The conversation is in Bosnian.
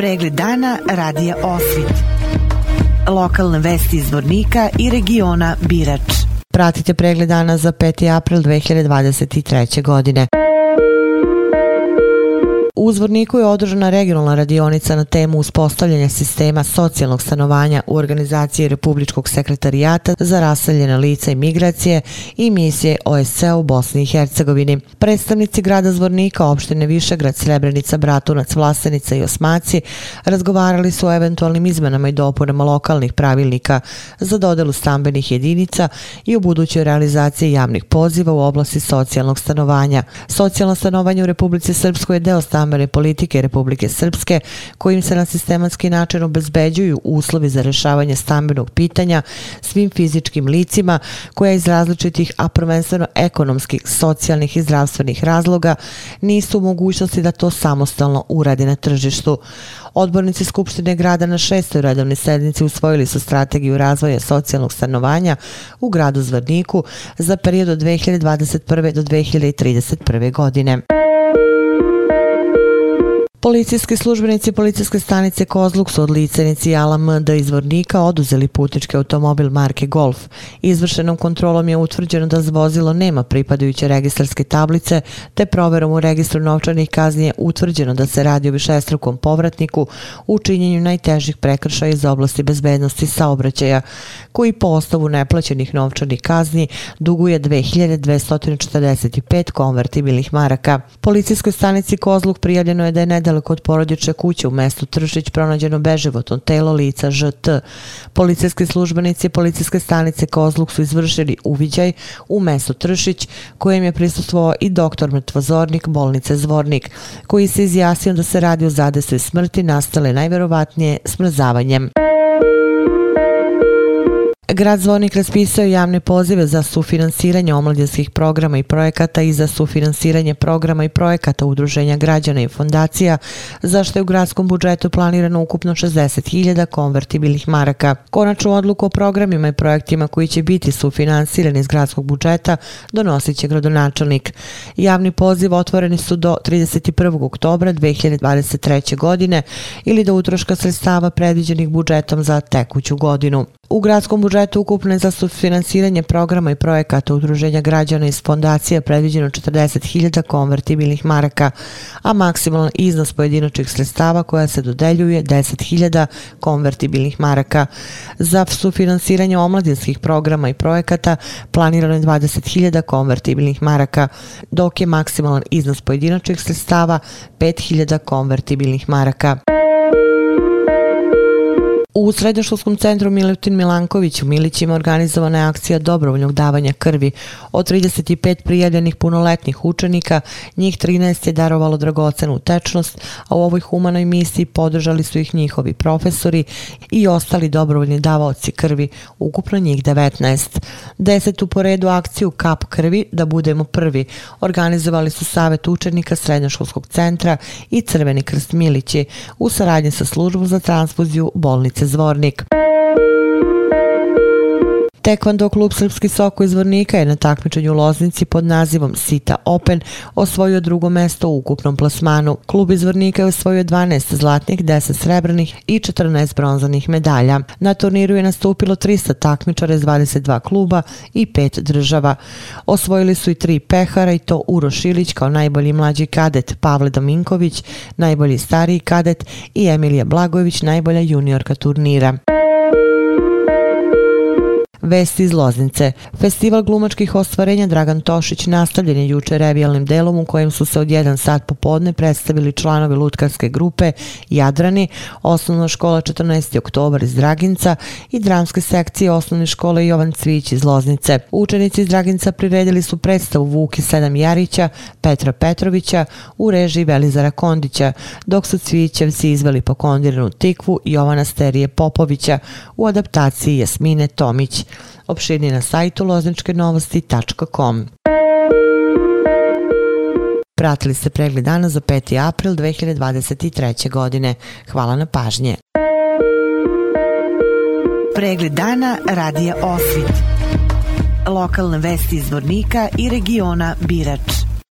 Pregled dana radija Osvit. Lokalne vesti iz Vornika i regiona Birač. Pratite pregled dana za 5. april 2023. godine. U Zvorniku je održana regionalna radionica na temu uspostavljanja sistema socijalnog stanovanja u organizaciji Republičkog sekretarijata za raseljene lica i migracije i misije OSCE u Bosni i Hercegovini. Predstavnici grada Zvornika, opštine Višegrad, Srebrenica, Bratunac, Vlasenica i Osmaci razgovarali su o eventualnim izmenama i dopunama lokalnih pravilnika za dodelu stambenih jedinica i o budućoj realizaciji javnih poziva u oblasti socijalnog stanovanja. Socijalno stanovanje u Republici Srpskoj je deo stambenih namere politike Republike Srpske, kojim se na sistematski način obezbeđuju uslovi za rešavanje stambenog pitanja svim fizičkim licima koja iz različitih, a prvenstveno ekonomskih, socijalnih i zdravstvenih razloga nisu u mogućnosti da to samostalno uradi na tržištu. Odbornici Skupštine grada na šestoj redovnoj sednici usvojili su strategiju razvoja socijalnog stanovanja u gradu Zvrniku za period od 2021. do 2031. godine. Policijski službenici policijske stanice Kozluk su od licenici Alam MD izvornika oduzeli putnički automobil marke Golf. Izvršenom kontrolom je utvrđeno da zvozilo nema pripadajuće registarske tablice, te proverom u registru novčanih kazni je utvrđeno da se radi o višestrukom povratniku u činjenju najtežih prekršaja iz oblasti bezbednosti saobraćaja, koji po osnovu neplaćenih novčanih kazni duguje 2245 konvertibilnih maraka. Policijskoj stanici Kozluk prijavljeno je da je nedavno nedaleko od porodične kuće u mestu Tršić pronađeno beživotno telo lica ŽT. Policijski službenici policijske stanice Kozluk su izvršili uviđaj u mestu Tršić kojem je prisustvovao i doktor mrtvozornik bolnice Zvornik koji se izjasnio da se radi o zadesu smrti nastale najverovatnije smrzavanjem. Grad Zvornik raspisao javne pozive za sufinansiranje omladinskih programa i projekata i za sufinansiranje programa i projekata udruženja građana i fondacija, zašto je u gradskom budžetu planirano ukupno 60.000 konvertibilnih maraka. Konačnu odluku o programima i projektima koji će biti sufinansirani iz gradskog budžeta donosit će gradonačelnik. Javni poziv otvoreni su do 31. oktobra 2023. godine ili do utroška sredstava predviđenih budžetom za tekuću godinu. U gradskom budžetu ukupne za sufinansiranje programa i projekata udruženja građana iz fondacija predviđeno 40.000 konvertibilnih maraka, a maksimalan iznos pojedinačnih sredstava koja se dodeljuje 10.000 konvertibilnih maraka. Za sufinansiranje omladinskih programa i projekata planirano je 20.000 konvertibilnih maraka, dok je maksimalan iznos pojedinačnih sredstava 5.000 konvertibilnih maraka. U Srednjoškolskom centru Milutin Milanković u Milićima organizovana je akcija dobrovoljnog davanja krvi. Od 35 prijavljenih punoletnih učenika, njih 13 je darovalo dragocenu tečnost, a u ovoj humanoj misiji podržali su ih njihovi profesori i ostali dobrovoljni davaoci krvi, ukupno njih 19. Desetu po redu akciju Kap krvi, da budemo prvi, organizovali su Savet učenika Srednjoškolskog centra i Crveni krst Milići u saradnji sa službom za transfuziju bolnice Zvornik. Tekvando klub Srpski Soko iz Vornika je na takmičenju u Loznici pod nazivom Sita Open osvojio drugo mesto u ukupnom plasmanu. Klub iz Vornika je osvojio 12 zlatnih, 10 srebrnih i 14 bronzanih medalja. Na turniru je nastupilo 300 takmičara iz 22 kluba i 5 država. Osvojili su i tri pehara i to Uroš Ilić kao najbolji mlađi kadet, Pavle Dominković, najbolji stariji kadet i Emilija Blagojević, najbolja juniorka turnira. Vesti iz Loznice. Festival glumačkih ostvarenja Dragan Tošić nastavljen je juče revijalnim delom u kojem su se od jedan sat popodne predstavili članovi lutkarske grupe Jadrani, osnovna škola 14. oktobar iz Draginca i dramske sekcije osnovne škole Jovan Cvić iz Loznice. Učenici iz Draginca priredili su predstavu Vuki Sedam Jarića, Petra Petrovića u režiji Velizara Kondića, dok su Cvićevci izveli pokondiranu tikvu Jovana Sterije Popovića u adaptaciji Jasmine Tomić opširni na sajtu lozničkenovosti.com. Pratili ste pregled dana za 5. april 2023. godine. Hvala na pažnje. Pregled dana radija Osvit. Lokalne vesti iz Vornika i regiona Birač.